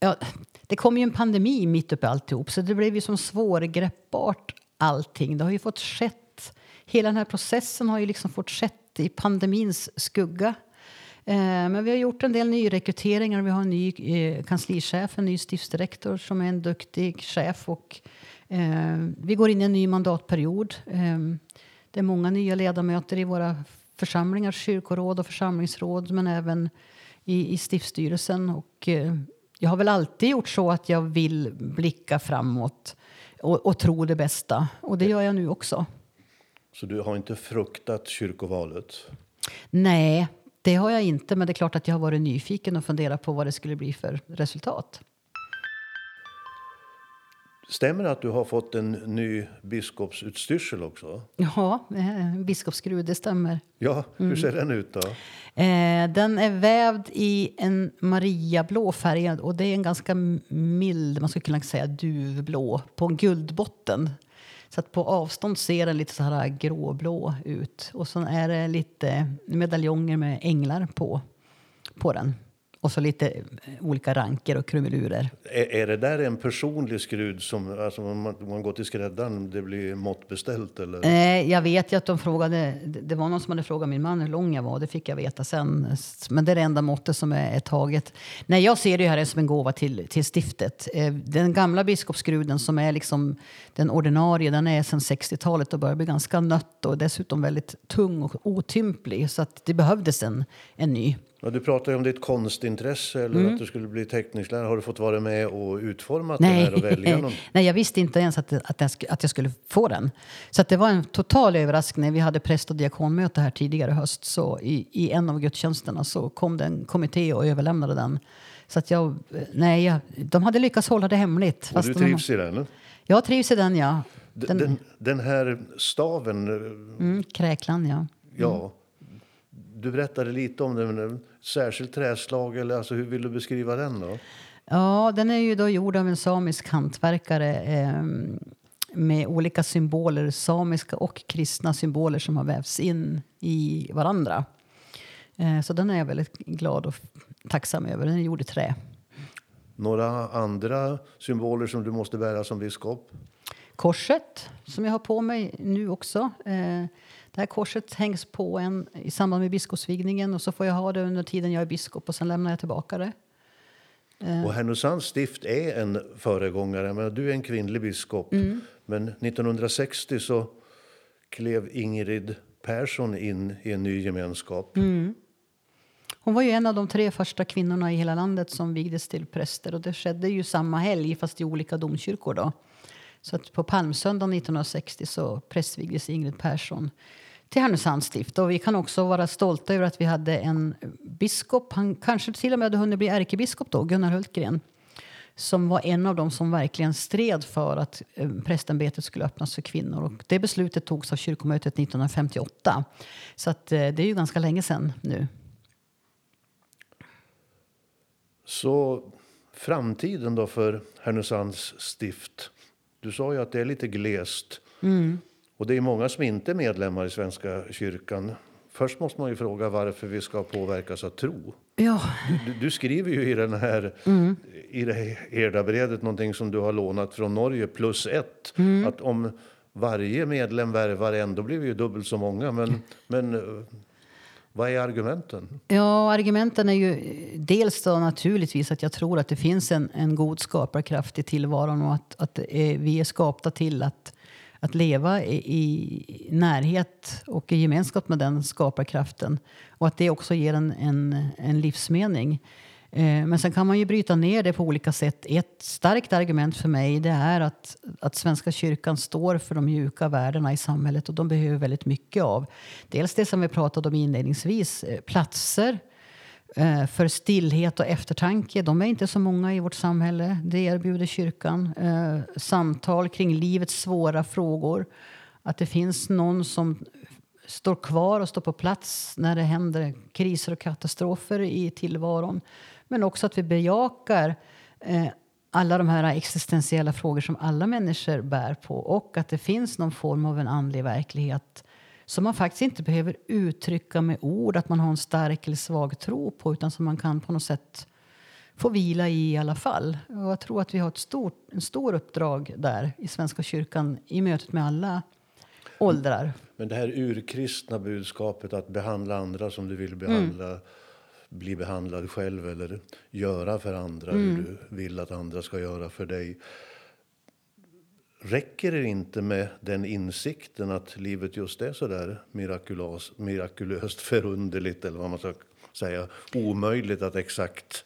Ja, det kom ju en pandemi mitt uppe i alltihop så det blev ju som svårgreppbart allting. Det har ju fått skett... Hela den här processen har ju liksom fått skett i pandemins skugga. Eh, men vi har gjort en del nyrekryteringar. Vi har en ny eh, kanslichef, en ny stiftsdirektor som är en duktig chef. Och, eh, vi går in i en ny mandatperiod. Eh, det är många nya ledamöter i våra församlingar, kyrkoråd och församlingsråd men även i, i stiftsstyrelsen. Och, eh, jag har väl alltid gjort så att jag vill blicka framåt och, och tro det bästa. Och det gör jag nu också. Så du har inte fruktat kyrkovalet? Nej, det har jag inte. Men det är klart att jag har varit nyfiken och funderat på vad det skulle bli för resultat. Stämmer det att du har fått en ny biskopsutstyrsel också? Ja, en biskopsskruv, det stämmer. Ja, hur mm. ser den ut då? Eh, den är vävd i en mariablå färg och det är en ganska mild, man skulle kunna säga duvblå, på en guldbotten. Så att på avstånd ser den lite så här gråblå ut. Och så är det lite medaljonger med änglar på, på den. Och så lite eh, olika ranker och krumelurer. Är, är det där en personlig skrud som, alltså om man, om man går till skräddaren, det blir måttbeställt eller? Eh, jag vet ju att de frågade, det det var någon som hade frågat min man hur lång jag var, det fick jag veta sen. Men det är det enda måttet som är, är taget. Nej, jag ser det här som en gåva till, till stiftet. Eh, den gamla biskopsskruden som är liksom den ordinarie, den är sedan 60-talet och börjar bli ganska nött och dessutom väldigt tung och otymplig. Så att det behövdes en, en ny. Ja, du pratade om ditt konstintresse eller Mm. att du skulle bli teckningslärare. Har du fått vara med och utformat den här och välja någon? Nej, jag visste inte ens att, att, jag, att jag skulle få den. Så att det var en total överraskning. Vi hade präst och diakonmöte här tidigare höst. Så i, I en av gudstjänsterna så kom det en kommitté och överlämnade den. Så att jag, nej, jag, de hade lyckats hålla det hemligt. Och du de- trivs i den? Jag trivs i den, ja. Den, den, den här staven, Mm, kräklan, ja. ja. Du berättade lite om den, men särskilt träslag eller alltså hur vill du beskriva den då? Ja, den är ju då gjord av en samisk hantverkare eh, med olika symboler, samiska och kristna symboler som har vävts in i varandra. Eh, så den är jag väldigt glad och tacksam över. Den är gjord i trä. Några andra symboler som du måste bära som biskop? Korset som jag har på mig nu också. Eh, det här korset hängs på en i samband med biskopsvigningen och så får jag ha det under tiden jag är biskop och sen lämnar jag tillbaka det. Och Härnösands stift är en föregångare. Men du är en kvinnlig biskop. Men 1960 så klev Ingrid Persson in i en ny gemenskap. Hon var ju en av de tre första kvinnorna i hela landet som vigdes till präster och det skedde ju samma helg fast i olika domkyrkor då. Så att på palmsöndagen 1960 så prästvigdes Ingrid Persson till Härnösands stift och vi kan också vara stolta över att vi hade en biskop, han kanske till och med hade hunnit bli ärkebiskop då, Gunnar Hultgren som var en av dem som verkligen stred för att eh, prästämbetet skulle öppnas för kvinnor. Och det beslutet togs av kyrkomötet 1958. Så att, eh, det är ju ganska länge sedan nu. Så framtiden då för Härnösands stift. Du sa ju att det är lite glest. Och det är många som inte är medlemmar i Svenska kyrkan. Först måste man ju fråga varför vi ska påverkas av tro. Ja, Du, du skriver ju i den här i det här herdabrevet någonting som du har lånat från Norge plus ett. Att om varje medlem värvar en, då blir vi ju dubbelt så många. Men, men eh, vad är argumenten? Ja, argumenten är ju dels då naturligtvis att jag tror att det finns en, en god skaparkraft i tillvaron och att, att eh, vi är skapta till att, att leva i, i närhet och i gemenskap med den skaparkraften. Och att det också ger en, en, en livsmening. Eh, Men sen kan man ju bryta ner det på olika sätt. Ett starkt argument för mig det är att, att Svenska kyrkan står för de mjuka värdena i samhället och de behöver väldigt mycket av. Dels det som vi pratade om inledningsvis, eh, platser eh, Eh, för stillhet och eftertanke. De är inte så många i vårt samhälle. Det erbjuder kyrkan. Eh, Samtal kring livets svåra frågor. Att det finns någon som står kvar och står på plats när det händer kriser och katastrofer i tillvaron. Men också att vi bejakar eh, alla de här existentiella frågor som alla människor bär på och att det finns någon form av en andlig verklighet som man faktiskt inte behöver uttrycka med ord att man har en stark eller svag tro på utan som man kan på något sätt få vila i i alla fall. Och jag tror att vi har ett stort, en stor uppdrag där i Svenska kyrkan i mötet med alla åldrar. Men det här urkristna budskapet att behandla andra som du vill behandla, bli behandlad själv eller göra för andra hur du vill att andra ska göra för dig. Räcker det inte med den insikten att livet just är så där mirakulös, mirakulöst förunderligt eller vad man ska säga, omöjligt att exakt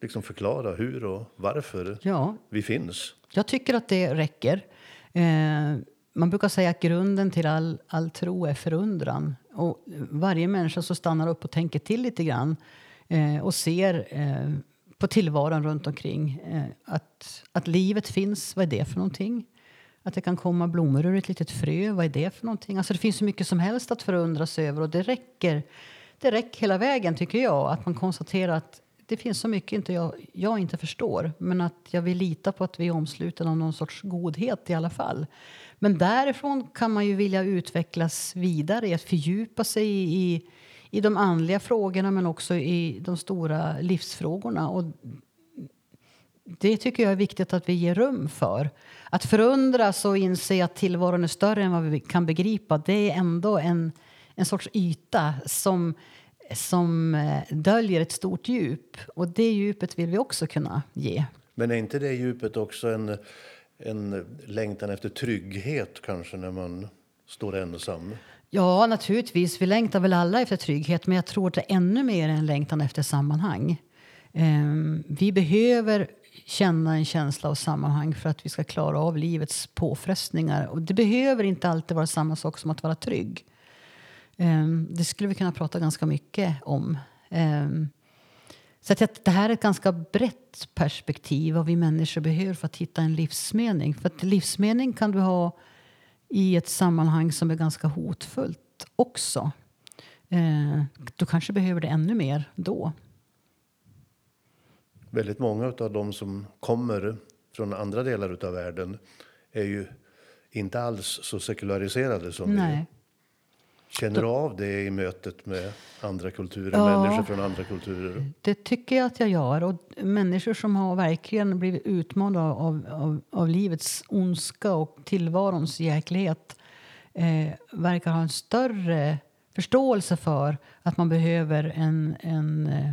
liksom förklara hur och varför Ja, vi finns? Jag tycker att det räcker. Eh, man brukar säga att grunden till all, all tro är förundran. Och varje människa som stannar upp och tänker till lite grann eh, och ser eh, på tillvaron runt omkring eh, att, att livet finns, vad är det för någonting? Att det kan komma blommor ur ett litet frö, vad är det för någonting? Alltså det finns så mycket som helst att förundras över och det räcker, det räcker hela vägen tycker jag att man konstaterar att det finns så mycket inte jag, jag inte förstår men att jag vill lita på att vi är omslutna av någon sorts godhet i alla fall. Men därifrån kan man ju vilja utvecklas vidare i att fördjupa sig i, i de andliga frågorna men också i de stora livsfrågorna. Och det tycker jag är viktigt att vi ger rum för. Att förundras och inse att tillvaron är större än vad vi kan begripa det är ändå en, en sorts yta som, som eh, döljer ett stort djup. Och det djupet vill vi också kunna ge. Men är inte det djupet också en, en längtan efter trygghet kanske när man står ensam? Ja, naturligtvis. Vi längtar väl alla efter trygghet men jag tror att det är ännu mer en längtan efter sammanhang. Um, vi behöver känna en känsla av sammanhang för att vi ska klara av livets påfrestningar. Och det behöver inte alltid vara samma sak som att vara trygg. Um, det skulle vi kunna prata ganska mycket om. Um, så att det här är ett ganska brett perspektiv vad vi människor behöver för att hitta en livsmening. För att livsmening kan du ha i ett sammanhang som är ganska hotfullt också. Eh, du kanske behöver det ännu mer då. Väldigt många av de som kommer från andra delar av världen är ju inte alls så sekulariserade som Nej. vi. Känner du av det i mötet med andra kulturer, ja, människor från andra kulturer? Det tycker jag att jag gör. Och människor som har verkligen blivit utmanade av, av, av livets ondska och tillvarons jäklighet eh, verkar ha en större förståelse för att man behöver en, en eh,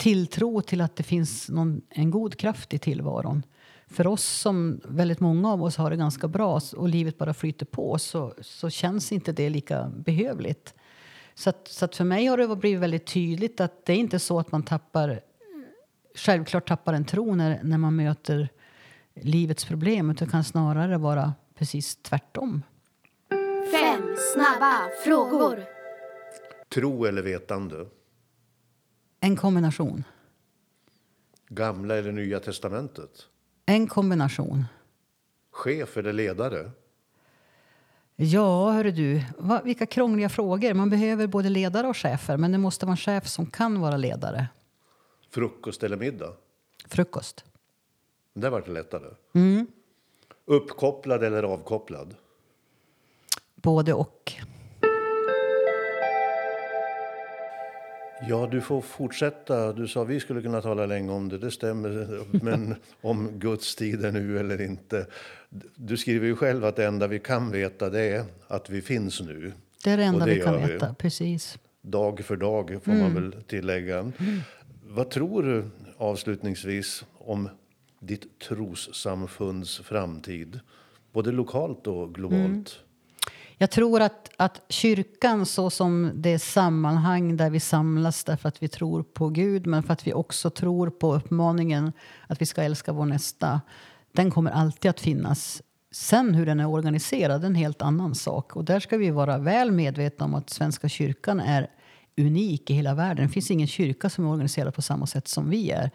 tilltro till att det finns någon, en god kraft i tillvaron. För oss som väldigt många av oss har det ganska bra och livet bara flyter på så, så känns inte det lika behövligt. Så, att, så att för mig har det blivit väldigt tydligt att det är inte så att man tappar självklart tappar en tro när, när man möter livets problem utan det kan snarare vara precis tvärtom. Fem snabba frågor. Tro eller vetande? En kombination. Gamla eller Nya testamentet? En kombination. Chef eller ledare? Ja, hörru du. Va, vilka krångliga frågor. Man behöver både ledare och chefer, men det måste vara en chef som kan vara ledare. Frukost eller middag? Frukost. Det var det lättare. Mm. Uppkopplad eller avkopplad? Både och. Ja, du får fortsätta. Du sa att vi skulle kunna tala länge om det, det stämmer. Men om Guds tid är nu eller inte. Du skriver ju själv att det enda vi kan veta det är att vi finns nu. Det är det enda det vi kan veta, precis. Dag för dag får mm. man väl tillägga. Mm. Vad tror du avslutningsvis om ditt trossamfunds framtid? Både lokalt och globalt. Mm. Jag tror att, att kyrkan så som det sammanhang där vi samlas därför att vi tror på Gud men för att vi också tror på uppmaningen att vi ska älska vår nästa. Den kommer alltid att finnas. Sen hur den är organiserad är en helt annan sak. Och där ska vi vara väl medvetna om att Svenska kyrkan är unik i hela världen. Det finns ingen kyrka som är organiserad på samma sätt som vi är.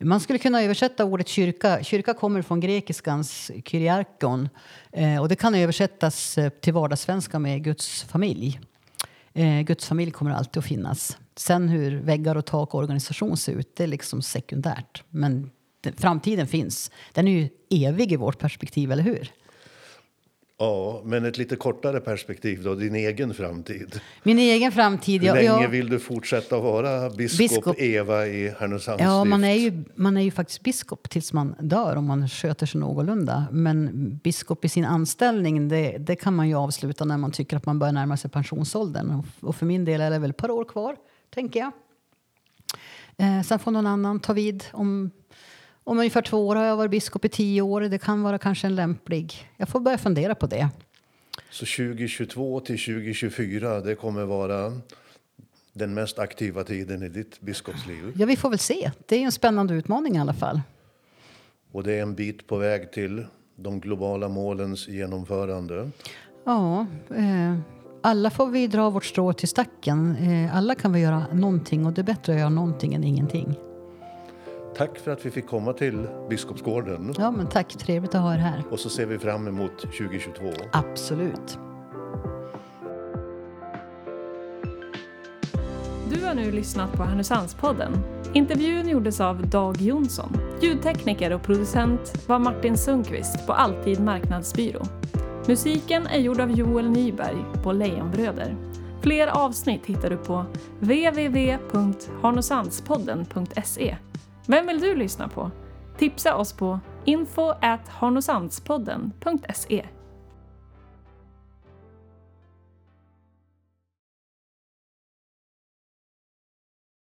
Man skulle kunna översätta ordet kyrka. Kyrka kommer från grekiskans kyriarkon eh, och det kan översättas eh, till vardagssvenska med Guds familj. Eh, Guds familj kommer alltid att finnas. Sen hur väggar och tak och organisation ser ut, det är liksom sekundärt. Men framtiden finns. Den är ju evig i vårt perspektiv, eller hur? Ja, men ett lite kortare perspektiv då, din egen framtid. Min egen framtid, Hur länge ja, vill du fortsätta vara biskop, biskop. Eva i Härnösands Ja, man är, ju, man är ju faktiskt biskop tills man dör om man sköter sig någorlunda. Men biskop i sin anställning, det, det kan man ju avsluta när man tycker att man börjar närma sig pensionsåldern. Och för min del är det väl ett par år kvar, tänker jag. Eh, sen får någon annan ta vid om om ungefär två år har jag varit biskop i tio år. Det kan vara kanske en lämplig... Jag får börja fundera på det. Så 2022 till 2024, det kommer vara den mest aktiva tiden i ditt biskopsliv? Ja, vi får väl se. Det är en spännande utmaning i alla fall. Och det är en bit på väg till de globala målens genomförande? Ja, eh, alla får vi dra vårt strå till stacken. Eh, alla kan vi göra någonting och det är bättre att göra någonting än ingenting. Tack för att vi fick komma till Biskopsgården. Ja, men tack. Trevligt att ha er här. Och så ser vi fram emot 2022. Absolut. Du har nu lyssnat på Härnösandspodden. Intervjun gjordes av Dag Jonsson. Ljudtekniker och producent var Martin Sundqvist på Alltid Marknadsbyrå. Musiken är gjord av Joel Nyberg på Lejonbröder. Fler avsnitt hittar du på www.harnosandspodden.se. Vem vill du lyssna på? Tipsa oss på info at